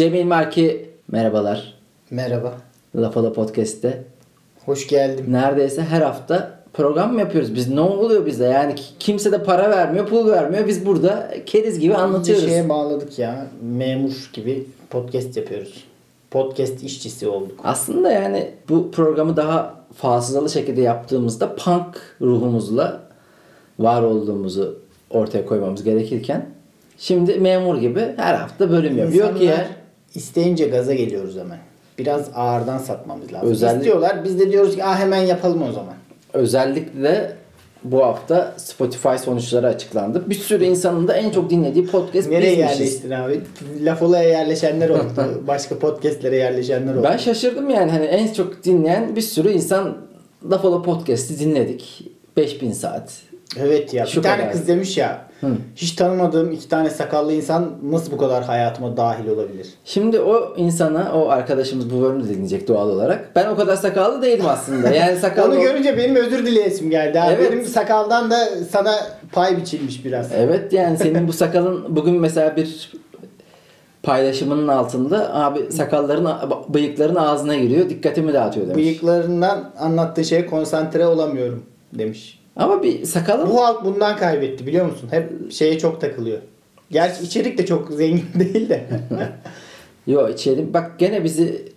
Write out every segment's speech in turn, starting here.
Cemil Marki merhabalar. Merhaba. Lafala Podcast'te. Hoş geldim. Neredeyse her hafta program mı yapıyoruz biz? Ne oluyor bize? Yani kimse de para vermiyor, pul vermiyor. Biz burada keriz gibi anlatıyoruz. Bir şeye bağladık ya. Memur gibi podcast yapıyoruz. Podcast işçisi olduk. Aslında yani bu programı daha fasılalı şekilde yaptığımızda punk ruhumuzla var olduğumuzu ortaya koymamız gerekirken şimdi memur gibi her hafta bölüm yapıyor ki ya isteyince gaza geliyoruz hemen. Biraz ağırdan satmamız lazım. Özellik- İstiyorlar. Biz de diyoruz ki ah hemen yapalım o zaman. özellikle bu hafta Spotify sonuçları açıklandı. Bir sürü insanın da en çok dinlediği podcast Nereye bizmişiz. yerleştin abi? Lafola'ya yerleşenler oldu. Başka podcastlere yerleşenler oldu. Ben şaşırdım yani hani en çok dinleyen bir sürü insan Lafala Podcast'i dinledik. 5000 saat. Evet ya. Şu bir tane kadar. kız demiş ya. Hiç tanımadığım iki tane sakallı insan nasıl bu kadar hayatıma dahil olabilir? Şimdi o insana, o arkadaşımız bu bölümü dinleyecek doğal olarak. Ben o kadar sakallı değilim aslında. Yani sakallı... Onu görünce benim özür dileyesim geldi. Abi. Evet. Benim sakaldan da sana pay biçilmiş biraz. Evet yani senin bu sakalın bugün mesela bir paylaşımının altında abi sakalların bıyıkların ağzına giriyor dikkatimi dağıtıyor demiş. Bıyıklarından anlattığı şeye konsantre olamıyorum demiş. Ama bir sakalın Bu halk bundan kaybetti biliyor musun? Hep şeye çok takılıyor. Gerçi içerik de çok zengin değil de. Yok içelim. Bak gene bizi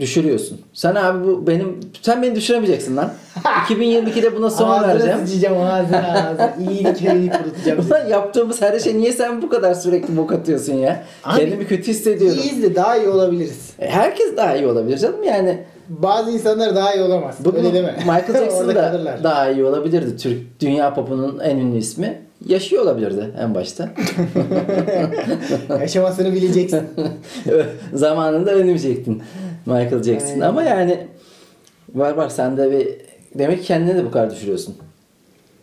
düşürüyorsun. Sen abi bu benim sen beni düşüremeyeceksin lan. 2022'de buna son ağzına vereceğim. sıçacağım ağzına ağzına. İyilik iyilik kurutacağım. Ulan yaptığımız her şey niye sen bu kadar sürekli bok atıyorsun ya? Abi, Kendimi kötü hissediyorum. İyiyiz de daha iyi olabiliriz. E, Herkes daha iyi olabilir canım yani. Bazı insanlar daha iyi olamaz. Bugün Öyle deme. Michael Jackson da kalırlar. daha iyi olabilirdi. Türk dünya popunun en ünlü ismi. Yaşıyor olabilirdi en başta. Yaşamasını bileceksin. Zamanında ölmeyecektin Michael Jackson. Aynen. Ama yani var var sen de bir demek ki kendini de bu kadar düşürüyorsun.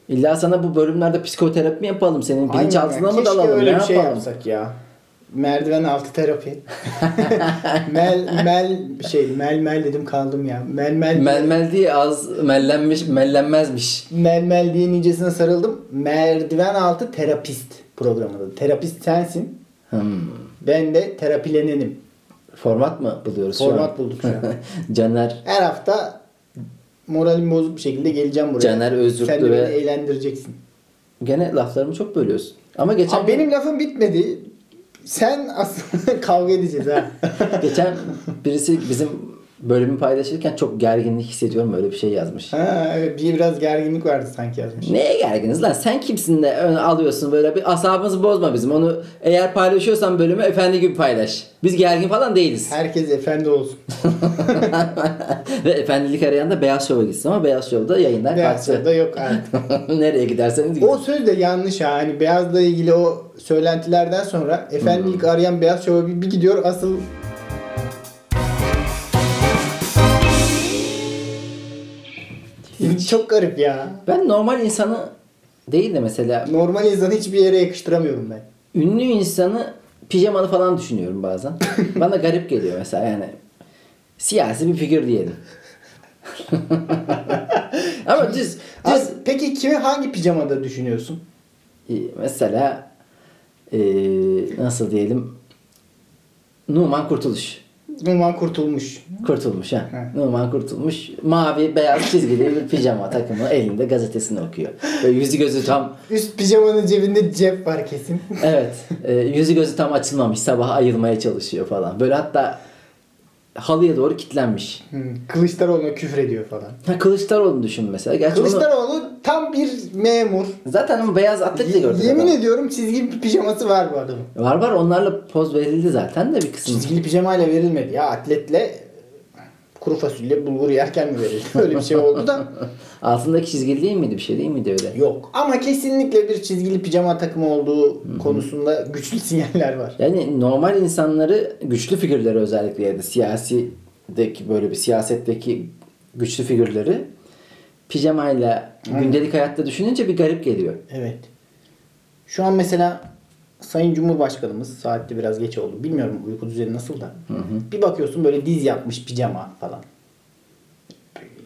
İlla sana bu bölümlerde psikoterapi mi yapalım? Senin bilinçaltına mı dalalım? Keşke öyle ne bir şey yapalım? yapsak ya. Merdiven altı terapi. mel mel şey mel mel dedim kaldım ya. Mel mel Melmel diye az mellenmiş, mellenmezmiş. mel mel diye nicesine sarıldım. Merdiven altı terapist programında. Terapist sensin. Hmm. Ben de terapilenenim. Format mı buluyoruz şu an? Format bulduk şu an. Caner Her hafta moralim bozuk bir şekilde geleceğim buraya. Caner Özürtlü Sen de ve- beni eğlendireceksin. gene laflarımı çok bölüyorsun. Ama geçen Abi benim lafım bitmedi. Sen aslında kavga edeceğiz ha. geçen birisi bizim bölümü paylaşırken çok gerginlik hissediyorum öyle bir şey yazmış. ha evet bir biraz gerginlik vardı sanki yazmış. Neye gerginiz lan? Sen kimsin de ön- alıyorsun böyle bir asabımızı bozma bizim. Onu eğer paylaşıyorsan bölümü efendi gibi paylaş. Biz gergin falan değiliz. Herkes efendi olsun. Ve efendilik arayan da Beyaz Şov'a gitsin ama Beyaz Şov'da yayınlar Beyaz kalktı. da yok artık. Nereye giderseniz gidin. o söz de yanlış ha. Hani Beyaz'la ilgili o söylentilerden sonra efendilik Hmm. arayan Beyaz Şov'a bir, bir gidiyor asıl Çok garip ya. Ben normal insanı değil de mesela Normal insanı hiçbir yere yakıştıramıyorum ben. ünlü insanı pijamalı falan düşünüyorum bazen. Bana garip geliyor mesela yani. Siyasi bir figür diyelim. Ama düz, Abi, düz peki kimi hangi pijamada düşünüyorsun? e, mesela e, nasıl diyelim Numan Kurtuluş. Numan kurtulmuş. Kurtulmuş ha. He. Numan Kurtulmuş. Mavi beyaz çizgili bir pijama takımı elinde gazetesini okuyor. Böyle yüzü gözü tam Üst pijamanın cebinde cep var kesin. evet e, yüzü gözü tam açılmamış sabah ayılmaya çalışıyor falan. Böyle hatta halıya doğru kilitlenmiş. Hmm, Kılıçdaroğlu'na küfür ediyor falan. Ha, Kılıçdaroğlu'nu düşün mesela. Gerçi onu, Kılıçdaroğlu tam bir memur. zaten ama beyaz atlet de gördük. Yemin adam. ediyorum çizgili bir pijaması var bu adamın. Var var onlarla poz verildi zaten de bir kısım. Çizgili pijamayla verilmedi ya atletle kuru fasulye bulgur yerken mi verildi? Öyle bir şey oldu da Altındaki çizgili değil miydi bir şey değil miydi öyle? yok. Ama kesinlikle bir çizgili pijama takımı olduğu konusunda güçlü sinyaller var. Yani normal insanları güçlü figürleri özellikle ya da siyasideki böyle bir siyasetteki güçlü figürleri pijamayla Aynen. gündelik hayatta düşününce bir garip geliyor. Evet. Şu an mesela Sayın Cumhurbaşkanımız saatte biraz geç oldu. Bilmiyorum uyku düzeni nasıl da. Bir bakıyorsun böyle diz yapmış pijama falan.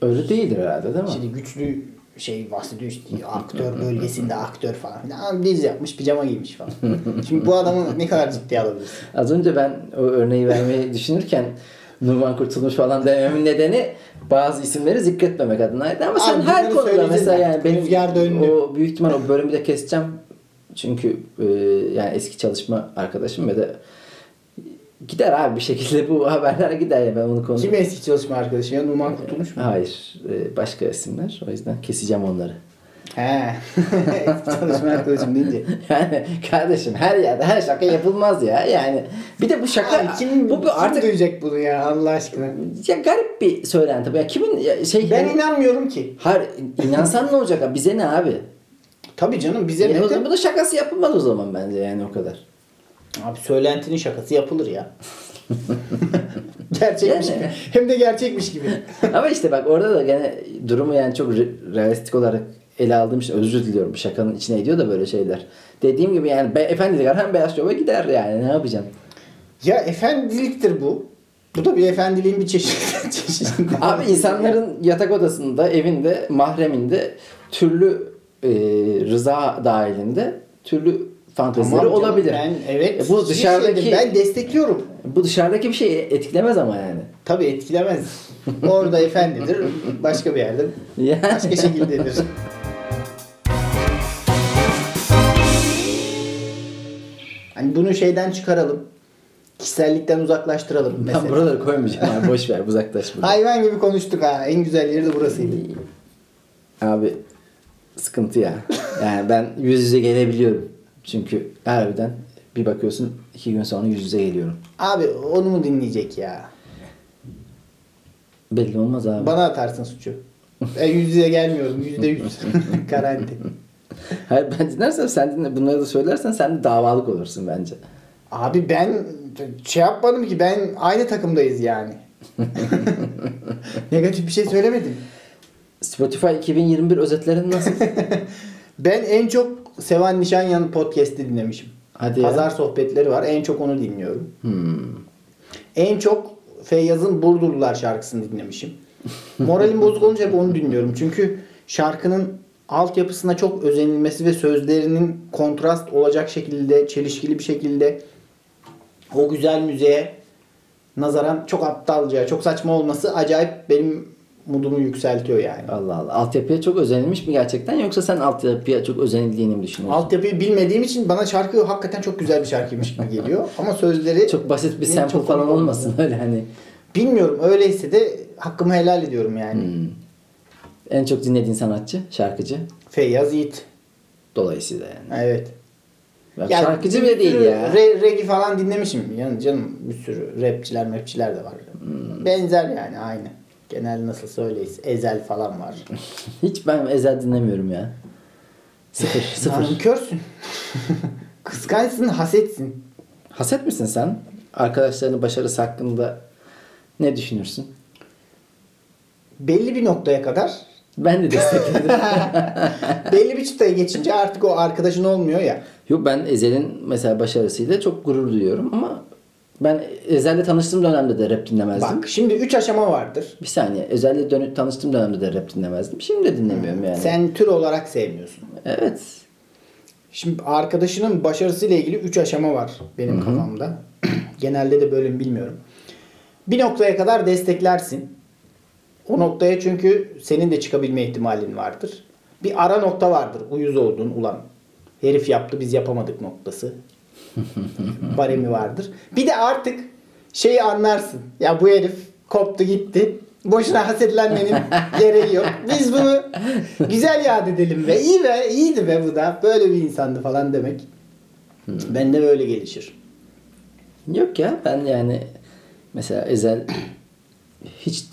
Öyle değildir herhalde değil mi? Şimdi güçlü şey bahsediyor işte aktör bölgesinde aktör falan. filan. Diz yapmış pijama giymiş falan. Şimdi bu adamı ne kadar ciddiye alabilirsin? Az önce ben o örneği vermeyi düşünürken Numan Kurtulmuş falan dememin nedeni bazı isimleri zikretmemek adınaydı. Ama sen Abi her konuda mesela yani benim Rüzgar döndü. o büyük ihtimal o bölümü de keseceğim. Çünkü e, yani eski çalışma arkadaşım ve de gider abi bir şekilde bu haberler gider ya ben onu konu. Kim eski çalışma arkadaşı ya? Numan Kurtulmuş mu? Hayır. e, başka isimler. O yüzden keseceğim onları. He. çalışma arkadaşım deyince. Yani kardeşim her yerde her şaka yapılmaz ya. Yani bir de bu şaka Abi kim, bu, bu kim artık duyacak bunu ya Allah aşkına? ya garip bir söylenti. bu. Ya kimin ya şey Ben yani- inanmıyorum ki. Hayır inansan ne olacak? abi? Bize ne abi? Tabii canım bize Yani ne o zaman bu da şakası yapılmaz o zaman bence yani o kadar. Abi söylentinin şakası yapılır ya. gerçekmiş Yani. gibi. Hem de gerçekmiş gibi. Ama işte bak orada da gene durumu yani çok re- realistik olarak ele aldığım için özür diliyorum. Şakanın içine ediyor da böyle şeyler. Dediğim gibi yani be, efendiler hem beyaz şova gider yani ne yapacağım? Ya efendiliktir bu. Bu da bir efendiliğin bir çeşidi. Abi insanların yatak odasında, evinde, mahreminde türlü e, rıza dahilinde türlü fantezileri Tamam olabilir. Ben, evet. E bu dışarıdaki şey. Ben destekliyorum. bu dışarıdaki bir şeyi etkilemez ama yani. Tabii etkilemez. Orada efendidir. Başka bir yerde Yani. başka şekildedir. Hani bunu şeyden çıkaralım. Kişisellikten uzaklaştıralım Ben mesela. buraları koymayacağım abi boş ver uzaklaş buradan. Hayvan gibi konuştuk ha. En güzel yeri de burasıydı. Abi sıkıntı ya. Yani ben yüz yüze gelebiliyorum. Çünkü harbiden bir bakıyorsun iki gün sonra yüz yüze geliyorum. Abi onu mu dinleyecek ya? Belli olmaz abi. Bana atarsın suçu. Ben yüz yüze gelmiyorum. Yüzde yüz. Garanti. Hayır ben dinlersem sen dinle bunları da söylersen sen de davalık olursun bence. Abi ben şey yapmadım ki ben aynı takımdayız yani. Negatif bir şey söylemedim. Spotify 2021 özetlerin nasıl? Ben en çok Sevan Nişanyan podcast'i dinlemişim. Hadi ya. Pazar sohbetleri var. En çok onu dinliyorum. Hmm. En çok Feyyaz'ın Burdurlular şarkısını dinlemişim. Moralim bozuk olunca hep onu dinliyorum. Çünkü şarkının altyapısına çok özenilmesi ve sözlerinin kontrast olacak şekilde, çelişkili bir şekilde o güzel müziğe nazaran çok aptalca, çok saçma olması acayip benim modumu yükseltiyor yani. Allah Allah. Altyapıya çok özenilmiş mi gerçekten yoksa sen altyapıya çok özenildiğini mi düşünüyorsun? Altyapıyı bilmediğim için bana şarkı hakikaten çok güzel bir şarkıymış gibi geliyor. Ama sözleri Çok basit bir sample çok falan olmasın öyle hani. Bilmiyorum öyleyse de hakkımı helal ediyorum yani. Hmm. En çok dinlediğin sanatçı, şarkıcı. Feyyaz Yiğit. Dolayısıyla yani. Evet. Bak, Yani şarkıcı bile değil ya. Re, regi falan dinlemişim. Yani canım bir sürü rapçiler mepçiler de var. Hmm. Benzer yani aynı. Genel nasıl söyleyiz. Ezel falan var. Hiç ben ezel dinlemiyorum ya. Sıfır, sıfır. Nankörsün. Kıskançsın, hasetsin. Haset misin sen? Arkadaşlarının başarısı hakkında ne düşünürsün? Belli bir noktaya kadar Ben de destekledim. belli bir çıtaya geçince artık o arkadaşın olmuyor ya. Yok ben Ezel'in mesela başarısıyla çok gurur duyuyorum ama ben Ezel'le tanıştığım dönemde de rap dinlemezdim. Bak şimdi üç aşama vardır. Bir saniye. Ezel'le dönüp tanıştığım dönemde de rap dinlemezdim. Şimdi de dinlemiyorum yani. Sen tür olarak sevmiyorsun. Evet. Şimdi arkadaşının başarısıyla ilgili 3 aşama var benim kafamda. Genelde de böyle mi bilmiyorum. Bir noktaya kadar desteklersin. O noktaya çünkü senin de çıkabilme ihtimalin vardır. Bir ara nokta vardır. Uyuz oldun ulan. Herif yaptı biz yapamadık noktası. Baremi vardır. Bir de artık şeyi anlarsın. Ya bu herif koptu gitti. Boşuna hasetlenmenin gereği yok. Biz bunu güzel yad edelim ve iyi be iyiydi be bu da. Böyle bir insandı falan demek. Bende böyle gelişir. Yok ya ben yani mesela Ezel hiç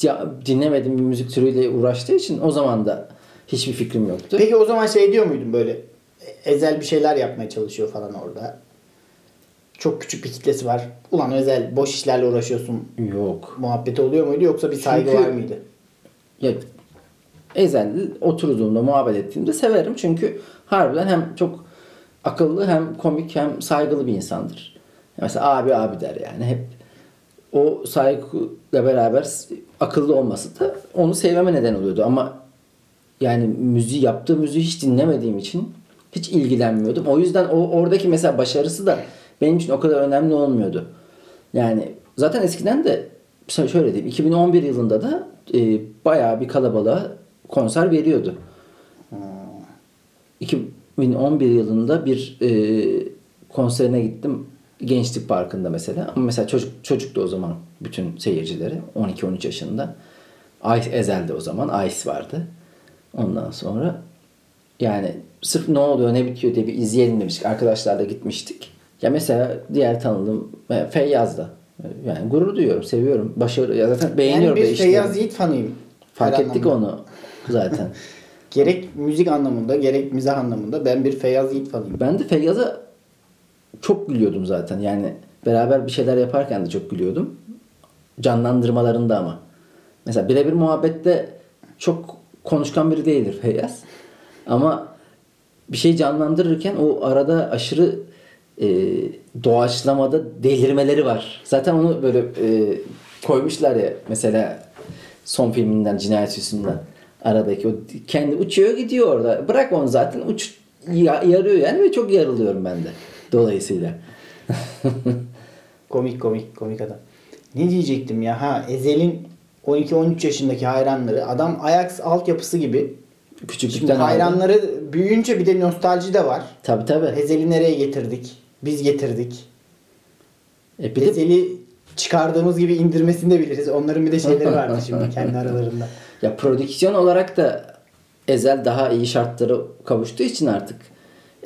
dinlemediğim bir müzik türüyle uğraştığı için o zaman da hiçbir fikrim yoktu. Peki o zaman şey diyor muydun böyle Ezel bir şeyler yapmaya çalışıyor falan orada. Çok küçük bir kitlesi var. Ulan Ezel boş işlerle uğraşıyorsun Yok. muhabbeti oluyor muydu yoksa bir saygı Çünkü- var mıydı? Ya Ezel'le oturduğumda muhabbet ettiğimde severim. Çünkü harbiden hem çok akıllı hem komik hem saygılı bir insandır. Mesela abi abi der yani. Hep o saygıyla beraber akıllı olması da onu sevmeme neden oluyordu. Ama yani müziği yaptığı müziği hiç dinlemediğim için hiç ilgilenmiyordum. O yüzden o oradaki mesela başarısı da benim için o kadar önemli olmuyordu. Yani zaten eskiden de şöyle diyeyim 2011 yılında da e, bayağı bir kalabalığa konser veriyordu. 2011 yılında bir e, konserine gittim. Gençlik Parkı'nda mesela. Ama mesela çocuk çocuktu o zaman bütün seyircileri. 12-13 yaşında. Ice Ezel'de o zaman. Ice vardı. Ondan sonra yani sırf ne oluyor ne bitiyor diye bir izleyelim demiştik. Arkadaşlarla gitmiştik. Ya mesela diğer tanıdığım e, Feyyaz da. Yani gurur duyuyorum, seviyorum. Başarı ya zaten beğeniyorum yani bir. Feyyaz Yiğit fanıyım. Fark Her ettik anlamda. onu zaten. Gerek müzik anlamında gerek mizah anlamında ben bir Feyyaz Yiğit fanıyım. Ben de Feyyaz'a çok gülüyordum zaten. Yani beraber bir şeyler yaparken de çok gülüyordum. Canlandırmalarında ama. Mesela birebir muhabbette çok konuşkan biri değildir Feyyaz. Ama bir şey canlandırırken o arada aşırı e, doğaçlamada delirmeleri var. Zaten onu böyle e, koymuşlar ya mesela son filminden Cinayet Süsü'nden aradaki o kendi uçuyor gidiyor orada. Bırak onu zaten uç ya- yarıyor yani ve çok yarılıyorum ben de dolayısıyla. Komik komik komik adam. Ne diyecektim ya? Ha Ezel'in 12-13 yaşındaki hayranları adam Ajax altyapısı gibi. Şimdi Küçüklükten aldım. hayranları büyüyünce bir de nostalji de var. Tabii tabii. Ezel'i nereye getirdik? Biz getirdik. E bir de Ezel'i çıkardığımız gibi indirmesini de biliriz. Onların bir de şeyleri vardı şimdi kendi aralarında. ya prodüksiyon olarak da Ezel daha iyi şartlara kavuştuğu için artık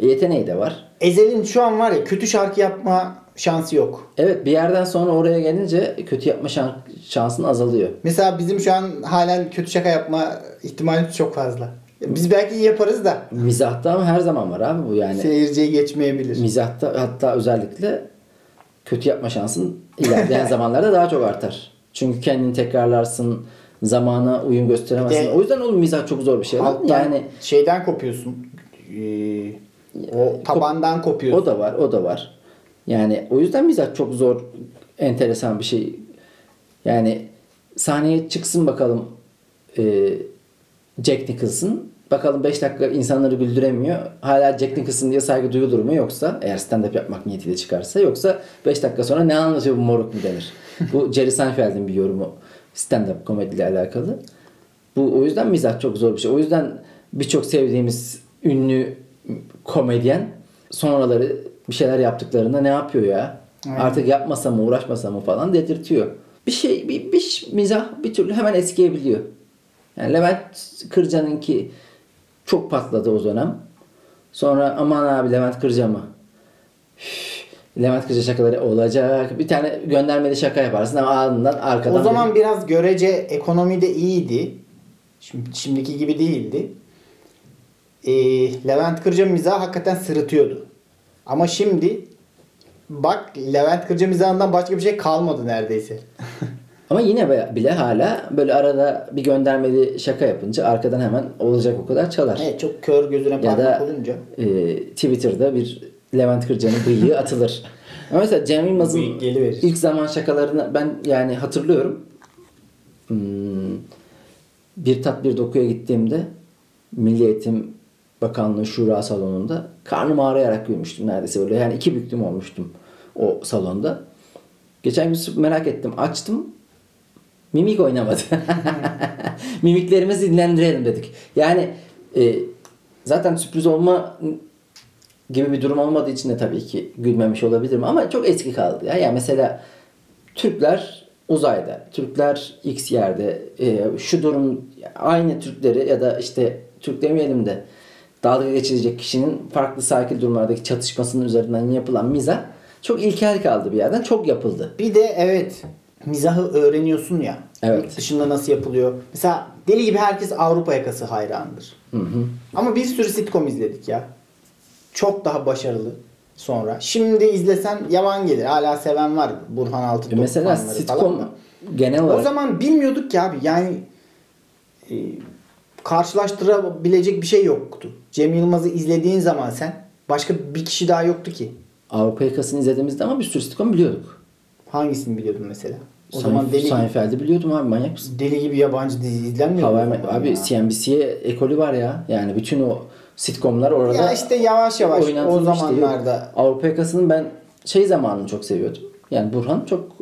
yeteneği de var. Ezel'in şu an var ya kötü şarkı yapma şansı yok. Evet bir yerden sonra oraya gelince kötü yapma şan- şansın azalıyor. Mesela bizim şu an halen kötü şaka yapma ihtimalimiz çok fazla. Biz belki iyi yaparız da Mizahta her zaman var abi bu yani. seyirciye geçmeyebilir. Mizahta hatta özellikle kötü yapma şansın ilerleyen zamanlarda daha çok artar. Çünkü kendini tekrarlarsın, zamana uyum gösteremezsin. De- o yüzden oğlum mizah çok zor bir şey. Yani şeyden kopuyorsun. Ee, o tabandan kopuyorsun. o da var, o da var. Yani o yüzden mizah çok zor, enteresan bir şey. Yani sahneye çıksın bakalım e, Jack Nicholson. Bakalım 5 dakika insanları güldüremiyor. Hala Jack Nicholson diye saygı duyulur mu yoksa eğer stand-up yapmak niyetiyle çıkarsa yoksa 5 dakika sonra ne anlatıyor bu moruk mu denir. bu Jerry Seinfeld'in bir yorumu stand-up komediyle alakalı. Bu o yüzden mizah çok zor bir şey. O yüzden birçok sevdiğimiz ünlü komedyen sonraları bir şeyler yaptıklarında ne yapıyor ya? Aynen. Artık yapmasa mı uğraşmasa mı falan dedirtiyor. Bir şey bir, bir mizah bir türlü hemen eskiyebiliyor. Yani Levent Kırca'nınki çok patladı o dönem. Sonra aman abi Levent Kırca mı? Üf, Levent Kırca şakaları olacak. Bir tane göndermeli şaka yaparsın ama ardından arkadan O zaman biraz görece ekonomide iyiydi. Şimdi, şimdiki gibi değildi. Ee, Levent Kırca mizahı hakikaten sırıtıyordu. Ama şimdi bak Levent Kırca mizahından başka bir şey kalmadı neredeyse. Ama yine bile hala böyle arada bir göndermeli şaka yapınca arkadan hemen olacak o kadar çalar. evet çok kör gözüne parmak olunca. e, Twitter'da bir Levent Kırca'nın bıyığı atılır. Ama mesela Cem Yılmaz'ın ilk zaman şakalarını ben yani hatırlıyorum. Hmm, bir tat bir dokuya gittiğimde Milli Eğitim Bakanlığı Şura salonunda karnım ağrıyarak gülmüştüm neredeyse böyle. Yani iki büklüm olmuştum o salonda. Geçen gün merak ettim. Açtım. Mimik oynamadı. Mimiklerimizi dinlendirelim dedik. Yani e, zaten sürpriz olma gibi bir durum olmadığı için de tabii ki gülmemiş olabilirim ama çok eski kaldı. Ya. Yani mesela Türkler uzayda, Türkler X yerde, e, şu durum aynı Türkleri ya da işte Türk demeyelim de dalga geçilecek kişinin farklı sakin durumlardaki çatışmasının üzerinden yapılan mizah çok ilkel kaldı bir yerden. Çok yapıldı. Bir de evet mizahı öğreniyorsun ya. Evet. Yurt dışında nasıl yapılıyor. Mesela deli gibi herkes Avrupa yakası hayranıdır. Ama bir sürü sitcom izledik ya. Çok daha başarılı sonra. Şimdi izlesen yavan gelir. Hala seven var. Burhan Altıntop E Mesela sitcom genel O olarak zaman bilmiyorduk ki abi. Yani e, karşılaştırabilecek bir şey yoktu. Cem Yılmaz'ı izlediğin zaman sen başka bir kişi daha yoktu ki. Avrupa yakasını izlediğimizde ama bir sürü sitcom biliyorduk. Hangisini biliyordun mesela? O zaman deli, Seinfeld'i biliyordum abi manyak mısın? deli gibi yabancı dizi izlenmiyor. Hawaii abi ya? CNBC'ye ekolü var ya. Yani bütün o sitcomlar orada Ya işte yavaş yavaş o oynatılmıştı. Yok, zamanlarda. Avrupa Yakası'nın ben şey zamanını çok seviyordum. Yani Burhan çok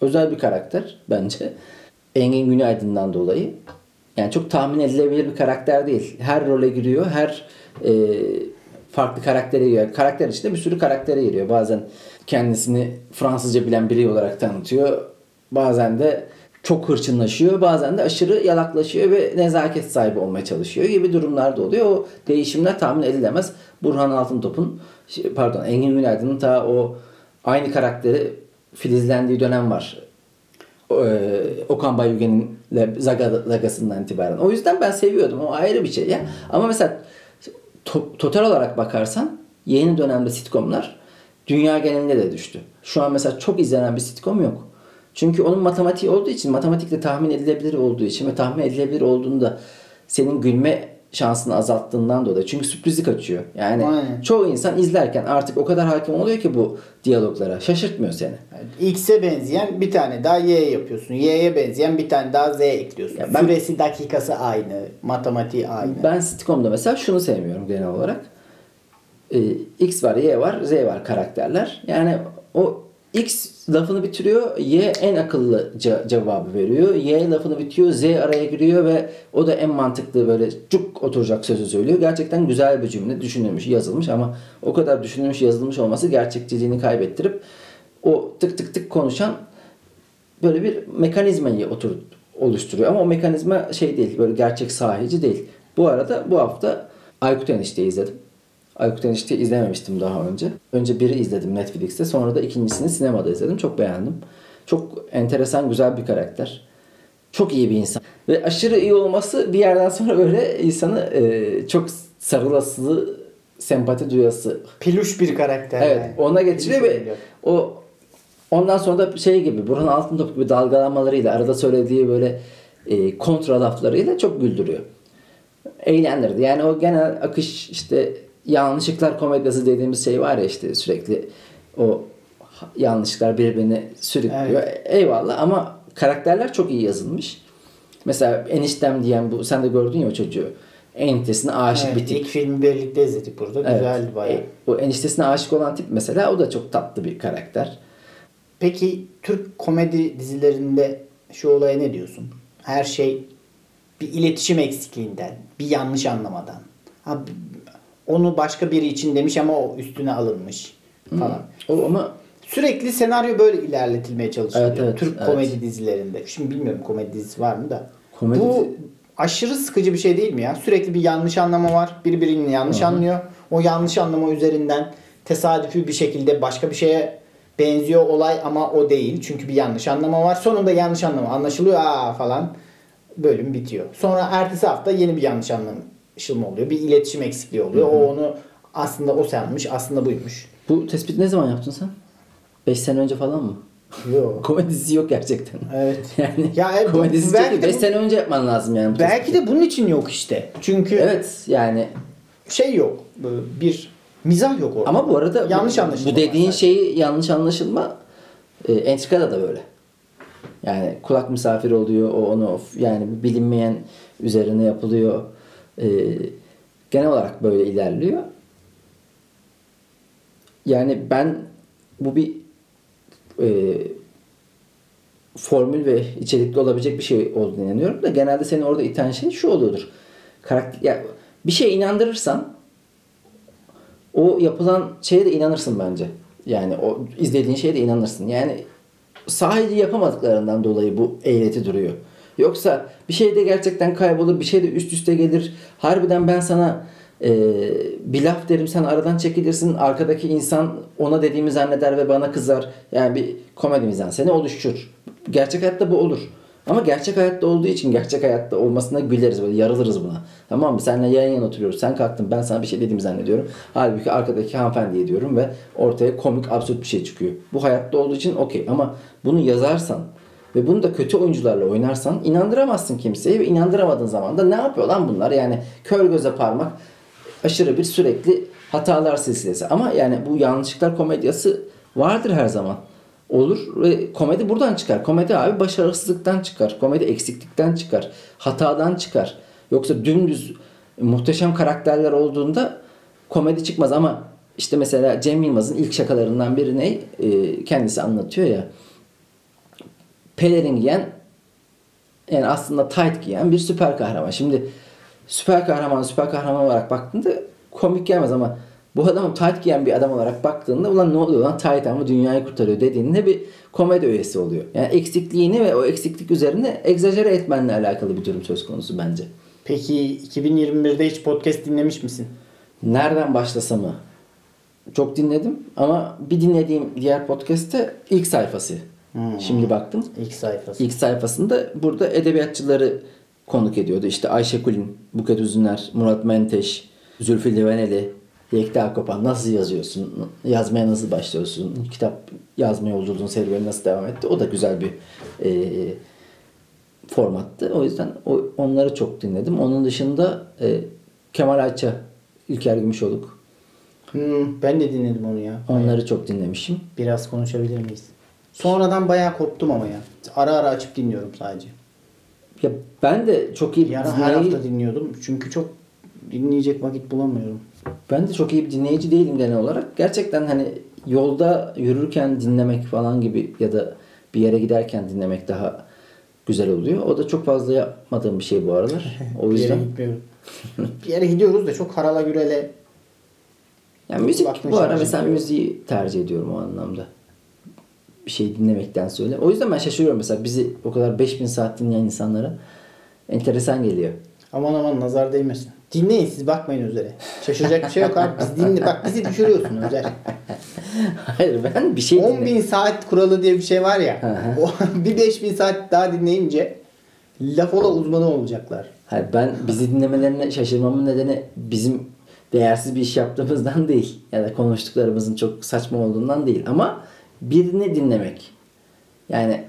özel bir karakter bence. Engin Günaydın'dan dolayı. Yani çok tahmin edilebilir bir karakter değil. Her role giriyor. Her e, farklı karaktere giriyor. Karakter içinde bir sürü karaktere giriyor. Bazen kendisini Fransızca bilen biri olarak tanıtıyor. Bazen de çok hırçınlaşıyor. Bazen de aşırı yalaklaşıyor ve nezaket sahibi olmaya çalışıyor gibi durumlar da oluyor. O değişimler tahmin edilemez. Burhan Altıntop'un pardon Engin Günaydın'ın ta o aynı karakteri filizlendiği dönem var. Ee, Okan Bayülgen'in Zaga, Zagası'ndan itibaren. O yüzden ben seviyordum. O ayrı bir şey ya. Ama mesela to- total olarak bakarsan yeni dönemde sitcomlar dünya genelinde de düştü. Şu an mesela çok izlenen bir sitcom yok. Çünkü onun matematiği olduğu için, matematikle tahmin edilebilir olduğu için ve tahmin edilebilir olduğunda senin gülme şansını azalttığından dolayı. Çünkü sürprizi kaçıyor. Yani Aynen. çoğu insan izlerken artık o kadar hakim oluyor ki bu diyaloglara. Şaşırtmıyor seni. Yani X'e benzeyen bir tane daha Y yapıyorsun. Y'ye benzeyen bir tane daha Z ekliyorsun. Ben- Süresi dakikası aynı. Matematiği aynı. Ben sitcom'da mesela şunu sevmiyorum genel olarak. Ee, X var, Y var, Z var karakterler. Yani o X lafını bitiriyor, Y en akıllı ce- cevabı veriyor. Y lafını bitiyor, Z araya giriyor ve o da en mantıklı böyle cuk oturacak sözü söylüyor. Gerçekten güzel bir cümle, düşünülmüş, yazılmış ama o kadar düşünülmüş, yazılmış olması gerçekçiliğini kaybettirip o tık tık tık konuşan böyle bir mekanizmayı otur oluşturuyor. Ama o mekanizma şey değil, böyle gerçek sahici değil. Bu arada bu hafta Aykut Enişte'yi izledim. Aykut Enişte'yi izlememiştim daha önce. Önce biri izledim Netflix'te. Sonra da ikincisini sinemada izledim. Çok beğendim. Çok enteresan, güzel bir karakter. Çok iyi bir insan. Ve aşırı iyi olması bir yerden sonra böyle insanı e, çok sarılasılı, sempati duyası Peluş bir karakter. Evet yani. ona getiriyor ve o ondan sonra da şey gibi Burhan Altıntop gibi dalgalanmalarıyla arada söylediği böyle e, kontra laflarıyla çok güldürüyor. Eğlendirdi. Yani o genel akış işte yanlışlıklar komedyası dediğimiz şey var ya işte sürekli o yanlışlıklar birbirini sürüklüyor. Eyvallah ama karakterler çok iyi yazılmış. Mesela eniştem diyen bu sen de gördün ya o çocuğu. Eniştesine aşık Evet, bir tip. ilk filmi birlikte izledik burada. Evet. Güzeldi bayağı. E, O eniştesine aşık olan tip mesela o da çok tatlı bir karakter. Peki Türk komedi dizilerinde şu olaya ne diyorsun? Her şey bir iletişim eksikliğinden, bir yanlış anlamadan. Ha, onu başka biri için demiş ama o üstüne alınmış falan. O ama Sürekli senaryo böyle ilerletilmeye çalışılıyor. Evet, evet, Türk evet. komedi dizilerinde. Şimdi bilmiyorum komedi dizisi var mı da. Komedi Bu aşırı sıkıcı bir şey değil mi ya? Sürekli bir yanlış anlama var. Biri birini yanlış anlıyor. O yanlış anlama üzerinden tesadüfi bir şekilde başka bir şeye benziyor olay ama o değil. Çünkü bir yanlış anlama var. Sonunda yanlış anlama anlaşılıyor aa falan. Bölüm bitiyor. Sonra ertesi hafta yeni bir yanlış anlaşılma oluyor. Bir iletişim eksikliği oluyor. O onu aslında o sanmış, aslında buymuş. bu tespit ne zaman yaptın sen? 5 sene önce falan mı? Yok. Komedi dizisi yok gerçekten. Evet. Yani Ya, e, bu- komedi dizisi belki de 5 bu- sene önce yapman lazım yani. Belki tespiti. de bunun için yok işte. Çünkü Evet yani şey yok. Böyle Bir mizah yok orada. ama bu arada yanlış anlaşılma. bu dediğin var şeyi yanlış anlaşılma e, entrikada da böyle. Yani kulak misafir oluyor o onu of- yani bilinmeyen üzerine yapılıyor. E, genel olarak böyle ilerliyor. Yani ben bu bir e, formül ve içerikli olabilecek bir şey olduğunu inanıyorum da genelde seni orada iten şey şu oluyordur. Karakter, ya bir şeye inandırırsan o yapılan şeye de inanırsın bence. Yani o izlediğin şeye de inanırsın. Yani sahici yapamadıklarından dolayı bu eğreti duruyor. Yoksa bir şey de gerçekten kaybolur, bir şey de üst üste gelir. Harbiden ben sana e, bir laf derim sen aradan çekilirsin. Arkadaki insan ona dediğimi zanneder ve bana kızar. Yani bir komedi mizanseni oluşur. Gerçek hayatta bu olur. Ama gerçek hayatta olduğu için gerçek hayatta olmasına güleriz böyle yarılırız buna. Tamam mı? Seninle yan yana oturuyoruz. Sen kalktın ben sana bir şey dediğimi zannediyorum. Halbuki arkadaki hanımefendiye diyorum ve ortaya komik absürt bir şey çıkıyor. Bu hayatta olduğu için okey ama bunu yazarsan ve bunu da kötü oyuncularla oynarsan inandıramazsın kimseyi ve inandıramadığın zaman da ne yapıyor lan bunlar? Yani kör göze parmak aşırı bir sürekli hatalar silsilesi. Ama yani bu yanlışlıklar komedyası vardır her zaman. olur ve komedi buradan çıkar. Komedi abi başarısızlıktan çıkar. Komedi eksiklikten çıkar. Hatadan çıkar. Yoksa dümdüz muhteşem karakterler olduğunda komedi çıkmaz ama işte mesela Cem Yılmaz'ın ilk şakalarından biri ne? Ee, kendisi anlatıyor ya. Pelerin giyen yani aslında tight giyen bir süper kahraman. Şimdi süper kahraman süper kahraman olarak baktığında komik gelmez ama bu adamın tight giyen bir adam olarak baktığında ulan ne oluyor lan tight ama dünyayı kurtarıyor dediğinde bir komedi öğesi oluyor. Yani eksikliğini ve o eksiklik üzerine egzajere etmenle alakalı bir durum söz konusu bence. Peki 2021'de hiç podcast dinlemiş misin? Nereden başlasa mı? Çok dinledim ama bir dinlediğim diğer podcast'te ilk sayfası. Şimdi baktım. İlk sayfası. İlk sayfasında burada edebiyatçıları konuk ediyordu. İşte Ayşe Kulin, Buket Üzüner, Murat Menteş, Zülfü Livaneli, Yekta Kopan nasıl yazıyorsun? Yazmaya nasıl başlıyorsun? Kitap yazma yolculuğun serüveni nasıl devam etti? O da güzel bir e, formattı. O yüzden o, onları çok dinledim. Onun dışında e, Kemal Ayça, İlker Gümüşoluk. Hmm, ben de dinledim onu ya. Onları çok dinlemişim. Biraz konuşabilir miyiz? Sonradan bayağı koptum ama ya. Ara ara açıp dinliyorum sadece. Ya ben de çok iyi Bir ara her dinleyici- hafta dinliyordum. Çünkü çok dinleyecek vakit bulamıyorum. Ben de çok iyi bir dinleyici değilim genel olarak. Gerçekten hani yolda yürürken dinlemek falan gibi ya da bir yere giderken dinlemek daha güzel oluyor. O da çok fazla yapmadığım bir şey bu aralar. O Bir yere yüzden gitmiyorum. bir yere gidiyoruz da çok harala gürele. yani müzik bu ara mesela müziği tercih ediyorum o anlamda. Bir şey dinlemekten söyle. O yüzden ben şaşırıyorum mesela bizi o kadar 5000 saat dinleyen insanlara enteresan geliyor. Aman aman nazar değmesin. Dinleyin siz bakmayın üzere. Şaşıracak bir şey yok abi. Biz dinle, bak bizi düşürüyorsun Özer. Hayır ben bir şey 10 dinle- bin saat kuralı diye bir şey var ya. O, bir 5 bin saat daha dinleyince laf ola uzmanı olacaklar. Hayır, ben bizi dinlemelerine şaşırmamın nedeni bizim değersiz bir iş yaptığımızdan değil. Ya da konuştuklarımızın çok saçma olduğundan değil. Ama birini dinlemek. Yani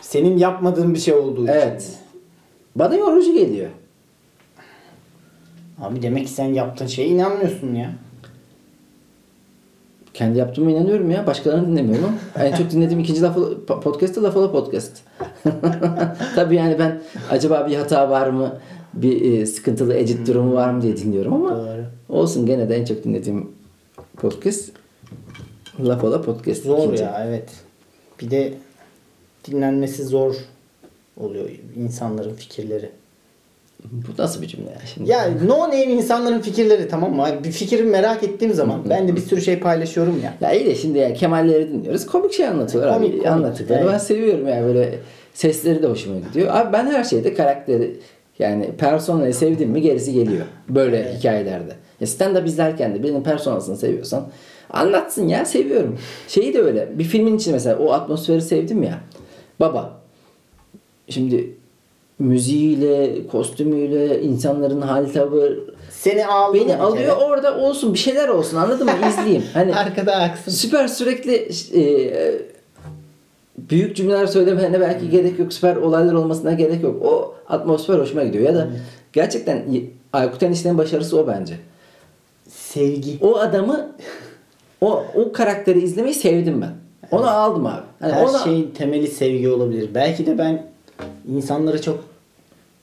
Senin yapmadığın bir şey olduğu için. evet. Bana yorucu geliyor. Abi demek ki sen yaptığın şeye inanmıyorsun ya. Kendi yaptığıma inanıyorum ya. Başkalarını dinlemiyorum en çok dinlediğim ikinci lafı, po- podcast da Podcast. Tabii yani ben acaba bir hata var mı? Bir e, sıkıntılı edit durumu var mı diye dinliyorum ama Doğru. olsun gene de en çok dinlediğim podcast Lafalı Podcast. Zor ikinci. ya evet. Bir de dinlenmesi zor oluyor insanların fikirleri. Bu nasıl bir cümle ya şimdi? Ya no name insanların fikirleri tamam mı? Bir fikri merak ettiğim zaman ben de bir sürü şey paylaşıyorum ya. Ya iyi de şimdi ya Kemalleri dinliyoruz. Komik şey anlatıyorlar Komik, abi. komik. Anlattıkları. Evet. Ben seviyorum yani böyle sesleri de hoşuma gidiyor. Abi ben her şeyde karakteri yani personayı sevdim mi gerisi geliyor. Böyle hikayelerde. Ya stand up izlerken de birinin personasını seviyorsan anlatsın ya seviyorum. Şeyi de öyle. Bir filmin içinde mesela o atmosferi sevdim ya. Baba. Şimdi müziğiyle, kostümüyle, insanların hal tavır Seni aldı beni alıyor kere? orada olsun bir şeyler olsun anladın mı izleyeyim. Hani Arkada aksın. süper sürekli e, büyük cümleler söylemelerine belki gerek yok. Süper olaylar olmasına gerek yok. O atmosfer hoşuma gidiyor. Ya da gerçekten Aykut Enişte'nin başarısı o bence. Sevgi. O adamı o, o karakteri izlemeyi sevdim ben. Onu aldım abi. Hani Her ona- şeyin temeli sevgi olabilir. Belki de ben insanları çok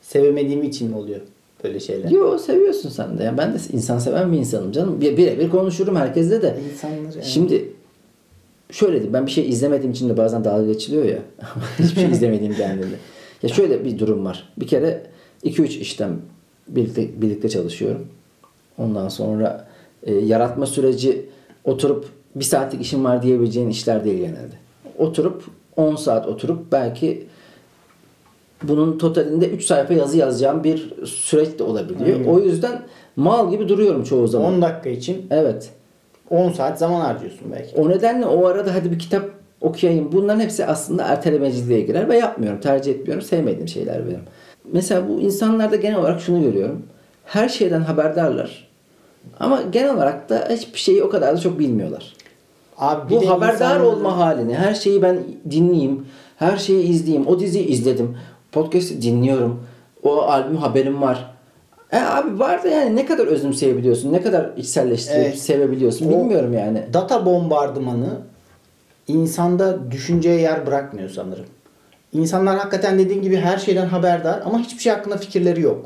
sevemediğim için mi oluyor böyle şeyler? Yo seviyorsun sen de. Ya ben de insan seven bir insanım canım. Bir, birebir konuşurum herkesle de. İnsanları evet. Şimdi şöyle diyeyim ben bir şey izlemediğim için de bazen dalga geçiliyor ya. Hiçbir şey izlemediğim kendimde. Ya şöyle bir durum var. Bir kere 2-3 işten birlikte, birlikte çalışıyorum. Ondan sonra e, yaratma süreci oturup bir saatlik işim var diyebileceğin işler değil genelde. Oturup 10 saat oturup belki bunun totalinde 3 sayfa yazı yazacağım bir süreç de olabiliyor. O yüzden mal gibi duruyorum çoğu zaman. 10 dakika için Evet. 10 saat zaman harcıyorsun belki. O nedenle o arada hadi bir kitap okuyayım. Bunların hepsi aslında ertelemeciliğe girer ve yapmıyorum. Tercih etmiyorum. Sevmediğim şeyler benim. Mesela bu insanlarda genel olarak şunu görüyorum. Her şeyden haberdarlar. Ama genel olarak da hiçbir şeyi o kadar da çok bilmiyorlar. Abi Bu haberdar insanların- olma halini, her şeyi ben dinleyeyim, her şeyi izleyeyim, o diziyi izledim, podcast'i dinliyorum, o albüm haberim var. E abi var da yani ne kadar özümseyebiliyorsun, ne kadar içselleştirip Evet. sevebiliyorsun O- bilmiyorum yani. Data bombardımanı insanda düşünceye yer bırakmıyor sanırım. İnsanlar hakikaten dediğin gibi her şeyden haberdar ama hiçbir şey hakkında fikirleri yok.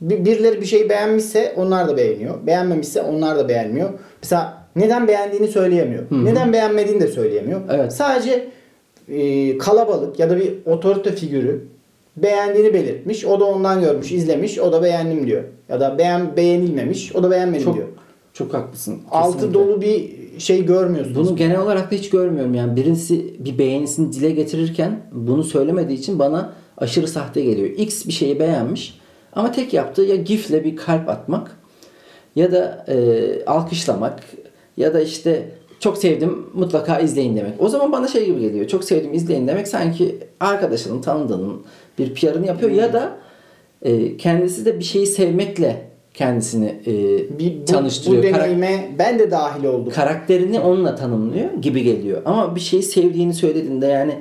Bir- Birileri bir şeyi beğenmişse onlar da beğeniyor. Beğenmemişse onlar da beğenmiyor. Mesela neden beğendiğini söyleyemiyor. Neden beğenmediğini de söyleyemiyor. Evet. Sadece e, kalabalık ya da bir otorite figürü beğendiğini belirtmiş. O da ondan görmüş, izlemiş. O da beğendim diyor. Ya da beğen beğenilmemiş. O da beğenmedim Çok diyor. çok haklısın. Altı kesinlikle. dolu bir şey görmüyorsunuz. Bunu genel olarak da hiç görmüyorum yani birisi bir beğenisini dile getirirken bunu söylemediği için bana aşırı sahte geliyor. X bir şeyi beğenmiş ama tek yaptığı ya gifle bir kalp atmak ya da e, alkışlamak ya da işte çok sevdim mutlaka izleyin demek. O zaman bana şey gibi geliyor. Çok sevdim izleyin demek sanki arkadaşının tanıdığının bir PR'ını yapıyor ya da e, kendisi de bir şeyi sevmekle kendisini e, bir, bu, tanıştırıyor. bu Karak- deneyime ben de dahil oldum. karakterini onunla tanımlıyor gibi geliyor. Ama bir şeyi sevdiğini söylediğinde yani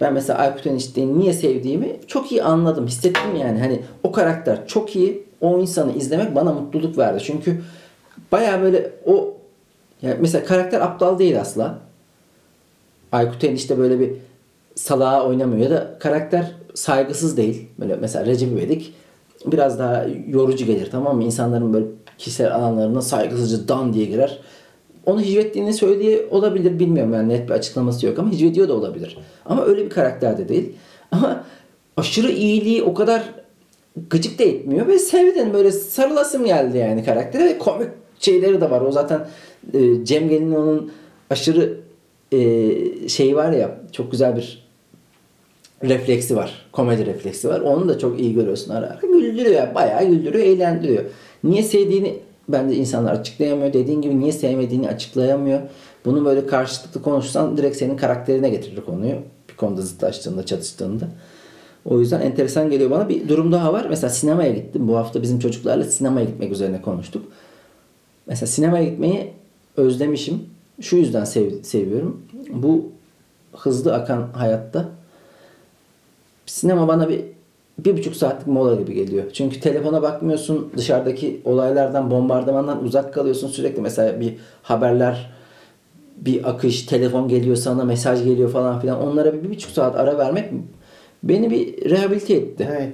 ben mesela Aykut Enişte'yi niye sevdiğimi çok iyi anladım. Hissettim yani. Hani o karakter çok iyi. O insanı izlemek bana mutluluk verdi. Çünkü baya böyle o yani mesela karakter aptal değil asla. Aykut Enişte böyle bir salağa oynamıyor ya da karakter saygısız değil. Böyle mesela Recep İvedik biraz daha yorucu gelir tamam mı? İnsanların böyle kişisel alanlarına saygısızca dan diye girer. Onu hicvettiğini söylediği olabilir bilmiyorum yani net bir açıklaması yok ama hicvediyor da olabilir. Ama öyle bir karakter de değil. Ama aşırı iyiliği o kadar gıcık da etmiyor ve sevdin böyle sarılasım geldi yani karaktere ve komik şeyleri de var. O zaten e, Cem Gelin onun aşırı e, şeyi var ya çok güzel bir refleksi var. Komedi refleksi var. Onu da çok iyi görüyorsun ara ara. Güldürüyor. Bayağı güldürüyor, eğlendiriyor. Niye sevdiğini bence insanlar açıklayamıyor. Dediğin gibi niye sevmediğini açıklayamıyor. Bunu böyle karşılıklı konuşsan direkt senin karakterine getirir konuyu. Bir konuda zıtlaştığında, çatıştığında. O yüzden enteresan geliyor bana. Bir durum daha var. Mesela sinemaya gittim. Bu hafta bizim çocuklarla sinemaya gitmek üzerine konuştuk. Mesela sinemaya gitmeyi özlemişim. Şu yüzden sev- seviyorum. Bu hızlı akan hayatta sinema bana bir bir buçuk saatlik mola gibi geliyor. Çünkü telefona bakmıyorsun. Dışarıdaki olaylardan, bombardımandan uzak kalıyorsun. Sürekli mesela bir haberler, bir akış, telefon geliyor sana, mesaj geliyor falan filan. Onlara bir, bir buçuk saat ara vermek beni bir rehabilite etti. Evet.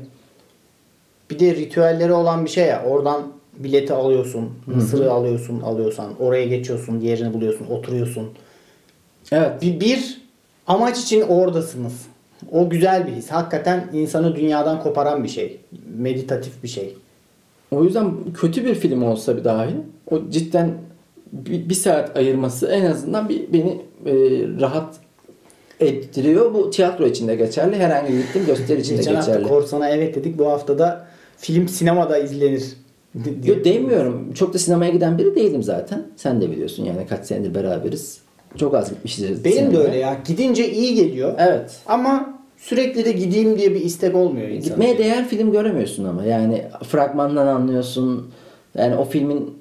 Bir de ritüelleri olan bir şey ya. Oradan bileti alıyorsun. Mısırı alıyorsun alıyorsan. Oraya geçiyorsun. Diğerini buluyorsun. Oturuyorsun. Evet. Bir, bir amaç için oradasınız. O güzel bir his. Hakikaten insanı dünyadan koparan bir şey. Meditatif bir şey. O yüzden kötü bir film olsa bir dahi o cidden bir, bir saat ayırması en azından bir beni e, rahat ettiriyor. Bu tiyatro için de geçerli. Herhangi bir gittim gösteri için de Geçen geçerli. Korsan'a evet dedik. Bu hafta da film sinemada izlenir. Yok demiyorum. Çok da sinemaya giden biri değilim zaten. Sen de biliyorsun yani kaç senedir beraberiz. Çok az gitmişiz. Benim de sinemaya. öyle ya. Gidince iyi geliyor. Evet. Ama sürekli de gideyim diye bir istek olmuyor insanın. Gitmeye değer film göremiyorsun ama. Yani fragmandan anlıyorsun. Yani o filmin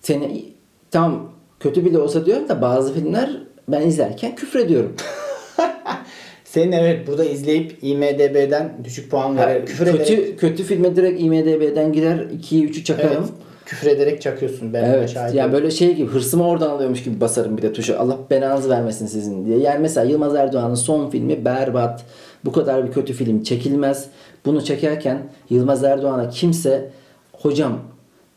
seni tam kötü bile olsa diyorum da bazı filmler ben izlerken küfrediyorum. Senin evet burada izleyip IMDB'den düşük puan vererek küfür kötü ederek kötü filme direkt IMDb'den gider 2'yi 3'ü çakarım. evet, küfür ederek çakıyorsun. Ben Evet. Yani böyle şey gibi hırsımı oradan alıyormuş gibi basarım bir de tuşu. Allah belanızı vermesin sizin diye. Yani mesela Yılmaz Erdoğan'ın son filmi berbat. Bu kadar bir kötü film çekilmez. Bunu çekerken Yılmaz Erdoğan'a kimse hocam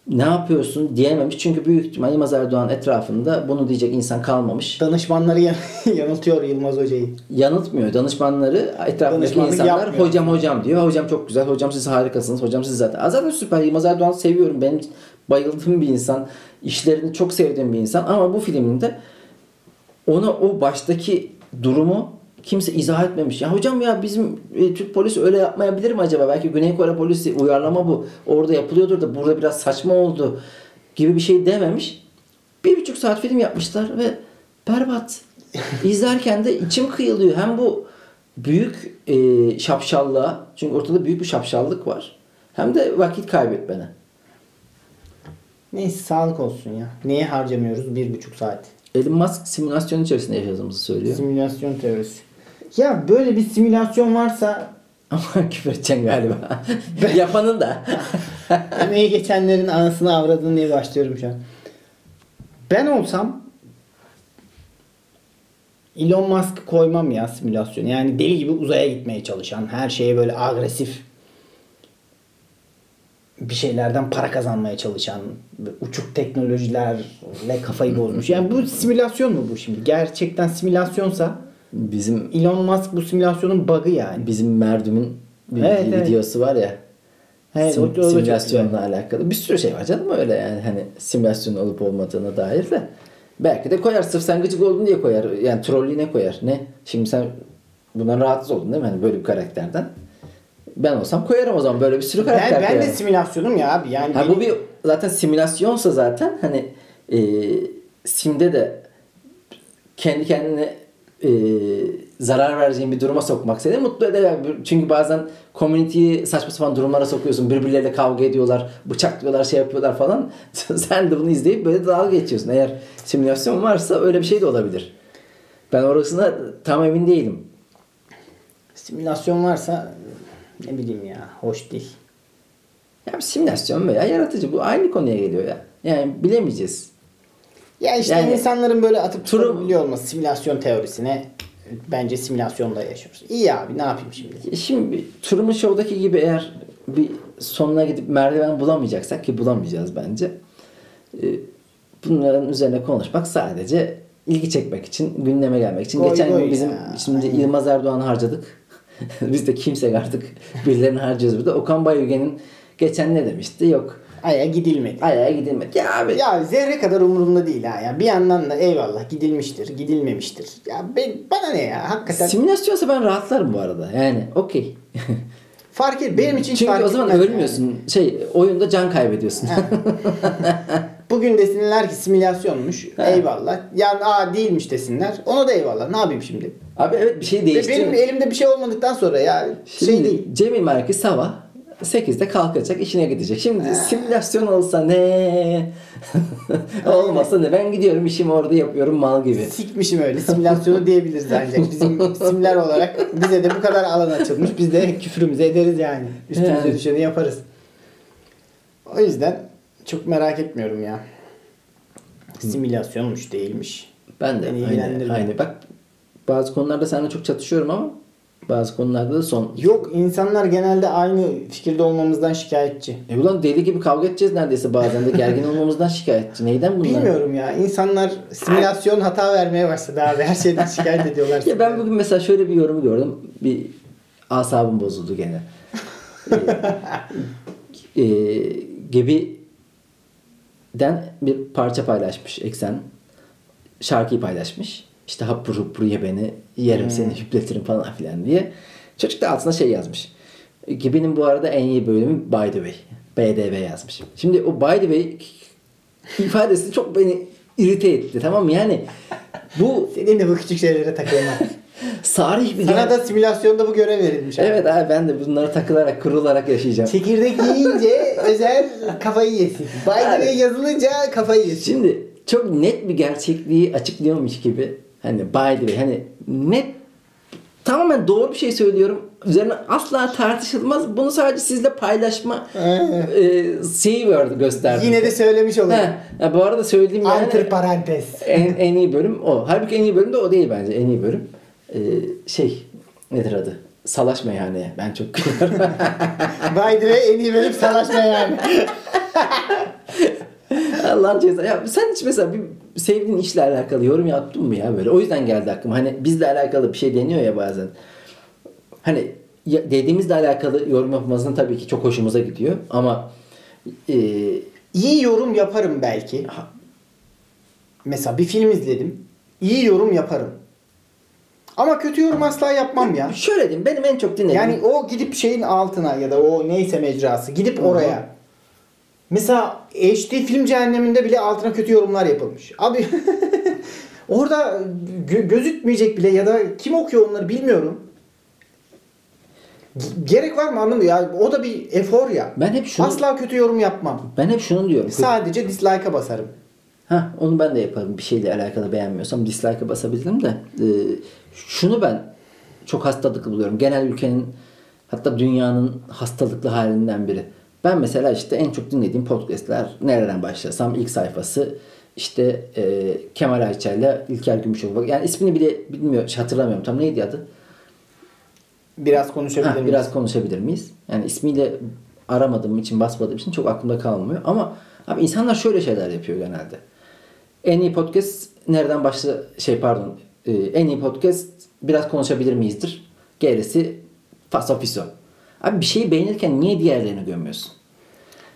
ne yapıyorsun diyememiş. Çünkü büyük ihtimal Yılmaz Erdoğan etrafında bunu diyecek insan kalmamış. Danışmanları yan- yanıltıyor Yılmaz Hoca'yı. Yanıltmıyor. Danışmanları etrafındaki Danışmanlık insanlar yapmıyor. hocam hocam diyor. Hocam çok güzel. Hocam siz harikasınız. Hocam siz zaten. Aa, Zaten süper. Yılmaz Erdoğan'ı seviyorum. Benim bayıldığım bir insan. İşlerini çok sevdiğim bir insan. Ama bu filminde ona o baştaki durumu kimse izah etmemiş. Ya hocam ya bizim e, Türk polisi öyle yapmayabilir mi acaba? Belki Güney Kore polisi uyarlama bu. Orada yapılıyordur da burada biraz saçma oldu gibi bir şey dememiş. Bir buçuk saat film yapmışlar ve berbat. İzlerken de içim kıyılıyor. Hem bu büyük e, şapşallığa çünkü ortada büyük bir şapşallık var. Hem de vakit kaybetmene. Neyse sağlık olsun ya. Neye harcamıyoruz bir buçuk saat? Elon Musk simülasyon içerisinde yaşadığımızı söylüyor. Simülasyon teorisi. Ya böyle bir simülasyon varsa Ama küfür edeceksin galiba. Yapanın da. emeği geçenlerin anasını avradını diye başlıyorum şu an. Ben olsam Elon Musk koymam ya simülasyon. Yani deli gibi uzaya gitmeye çalışan, her şeye böyle agresif bir şeylerden para kazanmaya çalışan, uçuk teknolojilerle kafayı bozmuş. Yani bu simülasyon mu bu şimdi? Gerçekten simülasyonsa Bizim Elon Musk bu simülasyonun bug'ı yani. bizim Merdüm'ün bir Evet, evet. videosu var ya. Evet, sim- o- o simülasyonla alakalı. Bir sürü şey var canım öyle yani hani simülasyon olup olmadığına dair de. Belki de koyar sırf sen gıcık oldun diye koyar. Yani trollüğüne koyar. Ne? Şimdi sen bundan rahatsız oldun değil mi? Hani böyle bir karakterden. Ben olsam koyarım o zaman böyle bir sürü Ben, karakter ben de koyarım. simülasyonum ya abi. Yani Ha benim- bu bir zaten simülasyonsa zaten hani e, simde de kendi kendine e, zarar vereceğin bir duruma sokmak seni mutlu eder. Çünkü bazen community'yi saçma sapan durumlara sokuyorsun. Birbirleriyle kavga ediyorlar, bıçaklıyorlar, şey yapıyorlar falan. Sen de bunu izleyip böyle dalga geçiyorsun. Eğer simülasyon varsa öyle bir şey de olabilir. Ben orasına tam emin değilim. simülasyon varsa ne bileyim ya hoş değil. Ya bir simülasyon veya yaratıcı bu aynı konuya geliyor ya. Yani bilemeyeceğiz. Ya işte Yani- insanların böyle atıp tutabiliyor olması simülasyon teorisine bence simülasyonda yaşıyoruz. İyi abi ne yapayım şimdi? Şimdi Truman Show'daki gibi eğer bir sonuna gidip merdiven bulamayacaksak ki bulamayacağız bence. e, Bunların üzerine konuşmak sadece ilgi çekmek için, gündeme gelmek için. Goy Geçen goy gün bizim ya, şimdi aynen. Yılmaz Erdoğan'ı harcadık. Biz de kimse artık birilerini harcıyoruz burada. Okan Bayülgen'in geçen ne demişti? Yok. Aya gidilmedi. Ayağa gidilmek. Ya abi Ya zerre kadar umurumda değil ha. Ya bir yandan da eyvallah gidilmiştir, gidilmemiştir. Ya ben, bana ne ya hakikaten simülasyonsa ben rahatlarım bu arada. Yani okey. fark et benim için Çünkü fark o zaman etmez yani. ölmüyorsun. Şey oyunda can kaybediyorsun. Bugün desinler ki simülasyonmuş. Ha. Eyvallah. Yani aa değilmiş desinler. Ona da eyvallah. Ne yapayım şimdi? Abi evet bir şey Ve değiştiriyor. benim elimde bir şey olmadıktan sonra ya Şimdi şey değil. Cemil Merkez sabah 8'de kalkacak, işine gidecek. Şimdi simülasyon olsa ne? Olmasa ne? Ben gidiyorum işimi orada yapıyorum mal gibi. Sikmişim öyle. Simülasyonu diyebiliriz ancak. Bizim simler olarak bize de bu kadar alan açılmış. Biz de küfrümüzü ederiz yani. Üstümüze Yani. düşeni yaparız. O yüzden çok merak etmiyorum ya. Simülasyonmuş değilmiş. Ben de Beni aynı, aynı. Bak bazı konularda seninle çok çatışıyorum ama bazı konularda da son. Yok insanlar genelde aynı fikirde olmamızdan şikayetçi. E ulan deli gibi kavga edeceğiz neredeyse bazen de gergin olmamızdan şikayetçi. Neyden bunlar? Bilmiyorum ya. İnsanlar simülasyon hata vermeye başladı abi. Her şeyden şikayet ediyorlar. Ya ben bugün mesela şöyle bir yorumu gördüm. Bir asabım bozuldu gene. ee, e, Gebi'den bir parça paylaşmış Eksen. Şarkıyı paylaşmış. İşte hapur hupur ye beni, yerim seni hüpletirim falan filan diye. Çocuk da altına şey yazmış. Gebi'nin bu arada en iyi bölümü By the Way. BDV yazmış. Şimdi o By the Way ifadesi çok beni irite etti tamam mı? Yani bu Senin de bu küçük şeylere takılma. sarih bir Sana da simülasyonda bu görev verilmiş. abi. Evet abi ben de bunları takılarak kurularak yaşayacağım. Çekirdek yiyince özel kafayı yesin. Bay Evet. yazılınca kafayı yesin. Şimdi çok net bir gerçekliği açıklıyormuş gibi hani by the way hani net tamamen doğru bir şey söylüyorum. Üzerine asla tartışılmaz. Bunu sadece sizle paylaşma e, şeyi vardı gösterdi. Yine de söylemiş olayım. He, ya bu arada söylediğim yani Antır parantez. en, en iyi bölüm o. Halbuki en iyi bölüm de o değil bence. En iyi bölüm e, şey nedir adı? Salaş meyhaneye. Ben çok gülüyorum. By the way en iyi bölüm savaşma yani. Allah'ın cezası. Ya sen hiç mesela bir sevdiğin işle alakalı yorum yaptın mı ya böyle? O yüzden geldi aklıma. Hani bizle alakalı bir şey deniyor ya bazen. Hani dediğimizle alakalı yorum yapmasını tabii ki çok hoşumuza gidiyor. Ama e, İyi yorum yaparım belki. Mesela bir film izledim. İyi yorum yaparım. Ama kötü yorum asla yapmam ya. şöyle diyeyim benim en çok dinlediğim Yani o gidip şeyin altına ya da o neyse mecrası gidip oraya. Mesela HD film cehenneminde bile altına kötü yorumlar yapılmış. Abi orada gö- gözükmeyecek bile ya da kim okuyor onları bilmiyorum. G- Gerek var mı anlamıyorum. Ya o da bir efor ya. Ben hep şunu- Asla kötü yorum yapmam. ben hep şunu diyorum. Sadece dislike'a basarım. Ha onu ben de yaparım. Bir şeyle alakalı beğenmiyorsam dislike'a basabilirim de. e, şunu ben çok hastalıklı buluyorum. Genel ülkenin hatta dünyanın hastalıklı halinden biri. Ben mesela işte en çok dinlediğim podcastler nereden başlasam ilk sayfası işte e, Kemal Ayça ile İlker Gümüşoluk. Yani ismini bile bilmiyor, hatırlamıyorum tam neydi adı? Biraz konuşabilir Ha, miyiz? biraz konuşabilir miyiz? Yani ismiyle aramadığım için basmadığım için çok aklımda kalmıyor. Ama abi insanlar şöyle şeyler yapıyor genelde. En iyi podcast nereden başla şey pardon e, en iyi podcast biraz konuşabilir miyizdir? Gerisi faso fiso. Abi bir şeyi beğenirken niye diğerlerini gömüyorsun?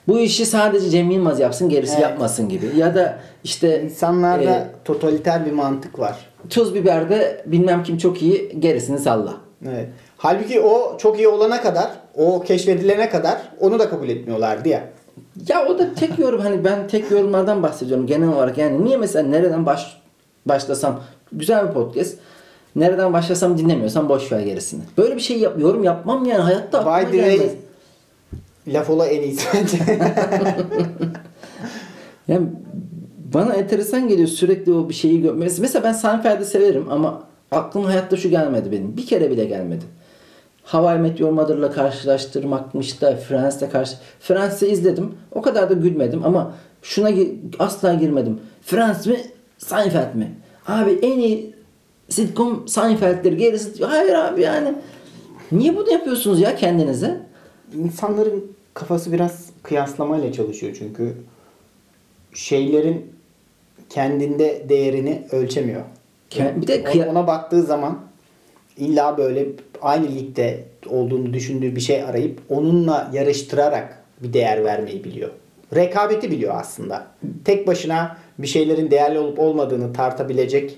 Bu işi sadece Cem Yılmaz yapsın gerisi Evet. yapmasın gibi. Ya da işte İnsanlarda e, totaliter bir mantık var. tuz biberde bilmem kim çok iyi gerisini salla. Evet. Halbuki o çok iyi olana kadar, o keşfedilene kadar onu da kabul etmiyorlardı ya. Ya o da tek yorum hani ben tek yorumlardan bahsediyorum genel olarak yani niye mesela nereden baş başlasam güzel bir podcast nereden başlasam dinlemiyorsam boş ver gerisini. Böyle bir şey yap, yorum yapmam yani hayatta aklıma By the way, gelmez. laf ola en iyisi bence. Yani bana enteresan geliyor sürekli o bir şeyi görmesi. Mesela ben Seinfeld'i severim ama aklıma hayatta şu gelmedi benim. Bir kere bile gelmedi. Hawaii Meteor Mother'la karşılaştırmakmış da Friends'le karşı... Friends'i izledim. O kadar da gülmedim ama şuna gi- asla girmedim. Friends mi? Seinfeld mi? Abi en iyi sitcom Seinfeld'dir. Gerisi... Hayır abi yani. Niye bunu yapıyorsunuz ya kendinize? İnsanların kafası biraz kıyaslamayla çalışıyor çünkü şeylerin kendinde değerini ölçemiyor. Bir de kıya- ona baktığı zaman illa böyle aynı ligde olduğunu düşündüğü bir şey arayıp onunla yarıştırarak bir değer vermeyi biliyor. Rekabeti biliyor aslında. Tek başına bir şeylerin değerli olup olmadığını tartabilecek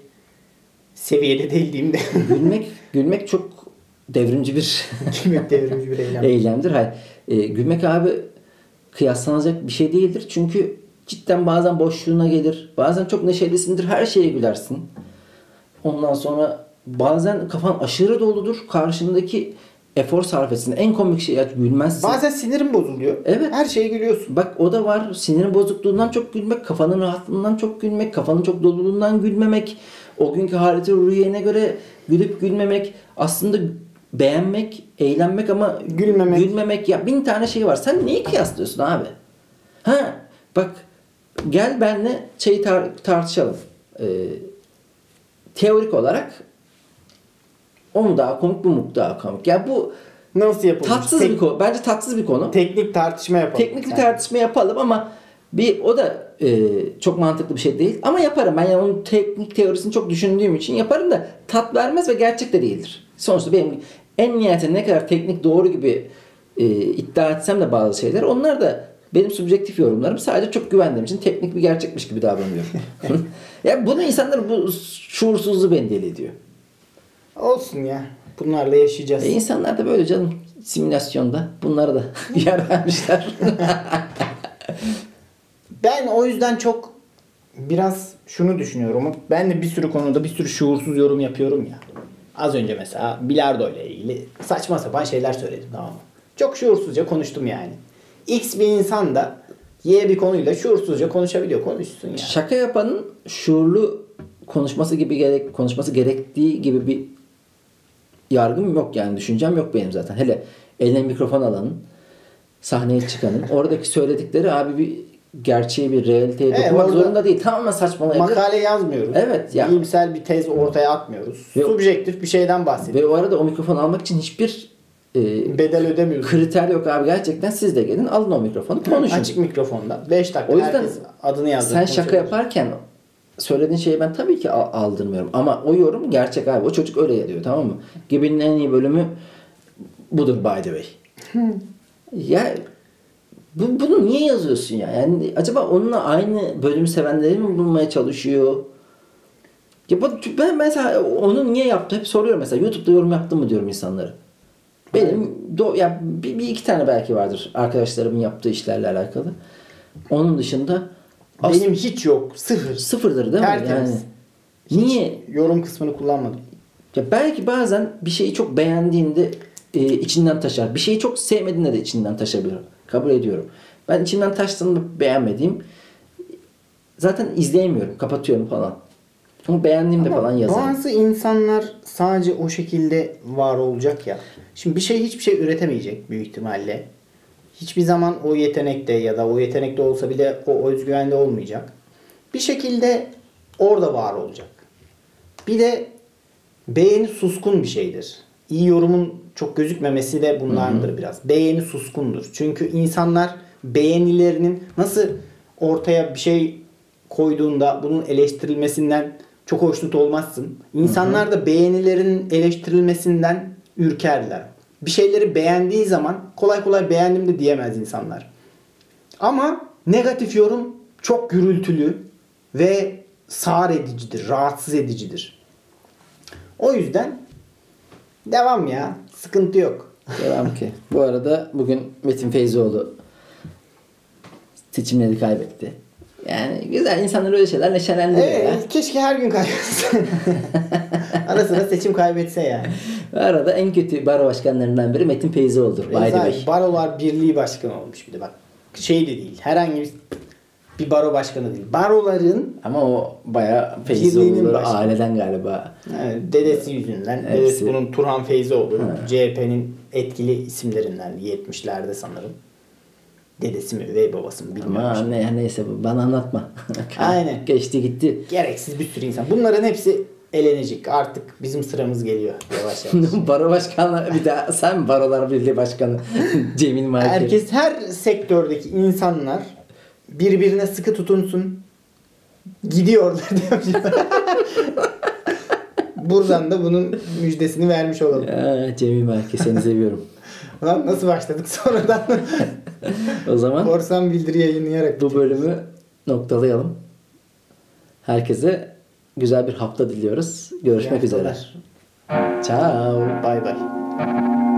seviyede değil diyeyim de. gülmek gülmek çok devrimci bir Kıymet devrimci bir eylem. eylemdir. Hayır. E, gülmek abi kıyaslanacak bir şey değildir. Çünkü cidden bazen boşluğuna gelir. Bazen çok neşelisindir. Her şeye gülersin. Ondan sonra bazen kafan aşırı doludur. Karşındaki efor sarf etsin. En komik şey ya gülmezsin. Bazen sinirim bozuluyor. Evet. Her şeye gülüyorsun. Bak o da var. Sinirin bozukluğundan çok gülmek, kafanın rahatlığından çok gülmek, kafanın çok doluluğundan gülmemek, o günkü haleti rüyene göre gülüp gülmemek, aslında beğenmek, eğlenmek ama Gülmemek. gülmemek ya bin tane şey var. Sen neyi kıyaslıyorsun abi? Ha bak gel benle şeyi tar- tartışalım. Ee, teorik olarak o mu daha komik bu mu daha komik? Ya bu Nasıl yapılmış? tatsız Tek- bir konu. Bence tatsız bir konu. Teknik tartışma yapalım. Teknik bir Sen- tartışma yapalım ama bir o da e, çok mantıklı bir şey değil. Ama yaparım. Ben yani onun teknik teorisini çok düşündüğüm için yaparım da tat vermez ve gerçek de değildir. Sonuçta benim en nihayetinde ne kadar teknik doğru gibi e, iddia etsem de bazı şeyler onlar da benim subjektif yorumlarım sadece çok güvendiğim için teknik bir gerçekmiş gibi davranıyorum. ya bunu insanlar bu şuursuzluğu beni deli ediyor. Olsun ya. Bunlarla yaşayacağız. E insanlar da böyle canım simülasyonda bunlara da yer vermişler. Ben o yüzden çok biraz şunu düşünüyorum. Ben de bir sürü konuda bir sürü şuursuz yorum yapıyorum ya. Az önce mesela bilardo ile ilgili saçma sapan şeyler söyledim tamam mı? Çok şuursuzca konuştum yani. X bir insan da Y bir konuyla şuursuzca konuşabiliyor. Konuşsun ya. Şaka yapanın şuurlu konuşması gibi gerek konuşması gerektiği gibi bir yargım yok yani düşüncem yok benim zaten. Hele eline mikrofon alanın sahneye çıkanın oradaki söyledikleri abi bir gerçeği bir realiteye Evet, dokunmak zorunda değil. Tamamen saçmalayabilir. Makale yazmıyoruz. Evet, ya. Bilimsel bir tez ortaya atmıyoruz. Ve- Subjektif bir şeyden bahsediyoruz. Ve o arada o mikrofon almak için hiçbir e, Bedel ödemiyoruz. kriter yok abi gerçekten siz de gelin alın o mikrofonu konuşun. Açık mikrofonda. 5 dakika O yüzden herkes adını yazdı. Sen şaka yaparken söylediğin şeyi ben tabii ki al- aldırmıyorum. Ama o yorum gerçek abi. O çocuk öyle diyor tamam mı? Gibinin en iyi bölümü budur by the way. ya bu, bunu niye yazıyorsun ya? Yani acaba onunla aynı bölümü sevenleri mi bulmaya çalışıyor? Ya ben mesela onu niye yaptı hep soruyorum mesela YouTube'da yorum yaptın mı diyorum insanlara. Benim do ya bir, bir iki tane belki vardır arkadaşlarımın yaptığı işlerle alakalı. Onun dışında Benim hiç yok. Sıfır. sıfırdır değil mi? Tertemiz. Yani niye? Yorum kısmını kullanmadım. Ya belki bazen bir şeyi çok beğendiğinde e, içinden taşar. Bir şeyi çok sevmediğinde de içinden taşabilir. Kabul ediyorum. Ben içinden taştığında beğenmediğim zaten izleyemiyorum. Kapatıyorum falan. Ama beğendiğimde falan yazarım. Bazı insanlar sadece o şekilde var olacak ya. Şimdi bir şey hiçbir şey üretemeyecek büyük ihtimalle. Hiçbir zaman o yetenekte ya da o yetenekte olsa bile o özgüvende olmayacak. bir şekilde orada var olacak. Bir de beğeni suskun bir şeydir. İyi yorumun çok gözükmemesi de bunlardır biraz. Beğeni suskundur. Çünkü insanlar beğenilerinin nasıl ortaya bir şey koyduğunda bunun eleştirilmesinden çok hoşnut olmazsın. İnsanlar da beğenilerin eleştirilmesinden ürkerler. Bir şeyleri beğendiği zaman kolay kolay beğendim de diyemez insanlar. Ama negatif yorum çok gürültülü ve sağır edicidir, rahatsız edicidir. O yüzden devam ya. Sıkıntı yok. Devam ki. Bu arada bugün Metin Feyzoğlu seçimleri kaybetti. Yani güzel insanlar öyle şeyler neşelendiriyor ya. Evet, keşke her gün kaybetse. Ara sıra seçim kaybetse yani. Bu arada en kötü baro başkanlarından biri Metin Feyzoğlu'dur. Zaten way. Barolar Birliği Başkanı olmuş bir de bak. Şey de değil. Herhangi bir, bir baro başkanı değil. Baroların Ama o bayağı Birliğinin Feyzoğlu başkanı. aileden galiba. Evet, dedesi yüzünden. Hepsi. Dedesi bunun Turhan Feyzoğlu. CHP'nin etkili isimlerinden 70'lerde sanırım. Dedesi mi üvey babası mı bilmiyorum. Ama şimdi. ne, neyse bana anlatma. Aynen. Geçti gitti. Gereksiz bir sürü insan. Bunların hepsi elenecek. Artık bizim sıramız geliyor yavaş yavaş. baro başkanı bir daha sen barolar birliği başkanı Cemil Marki. Herkes her sektördeki insanlar birbirine sıkı tutunsun. Gidiyorlar diyor. Buradan da bunun müjdesini vermiş olalım. Ya, Cemil Marki seni seviyorum. Lan nasıl başladık sonradan? O zaman Korsan bildiri yayınlayarak. bu bölümü noktalayalım. Herkese güzel bir hafta diliyoruz. Görüşmek üzere. Ciao. Bay bay.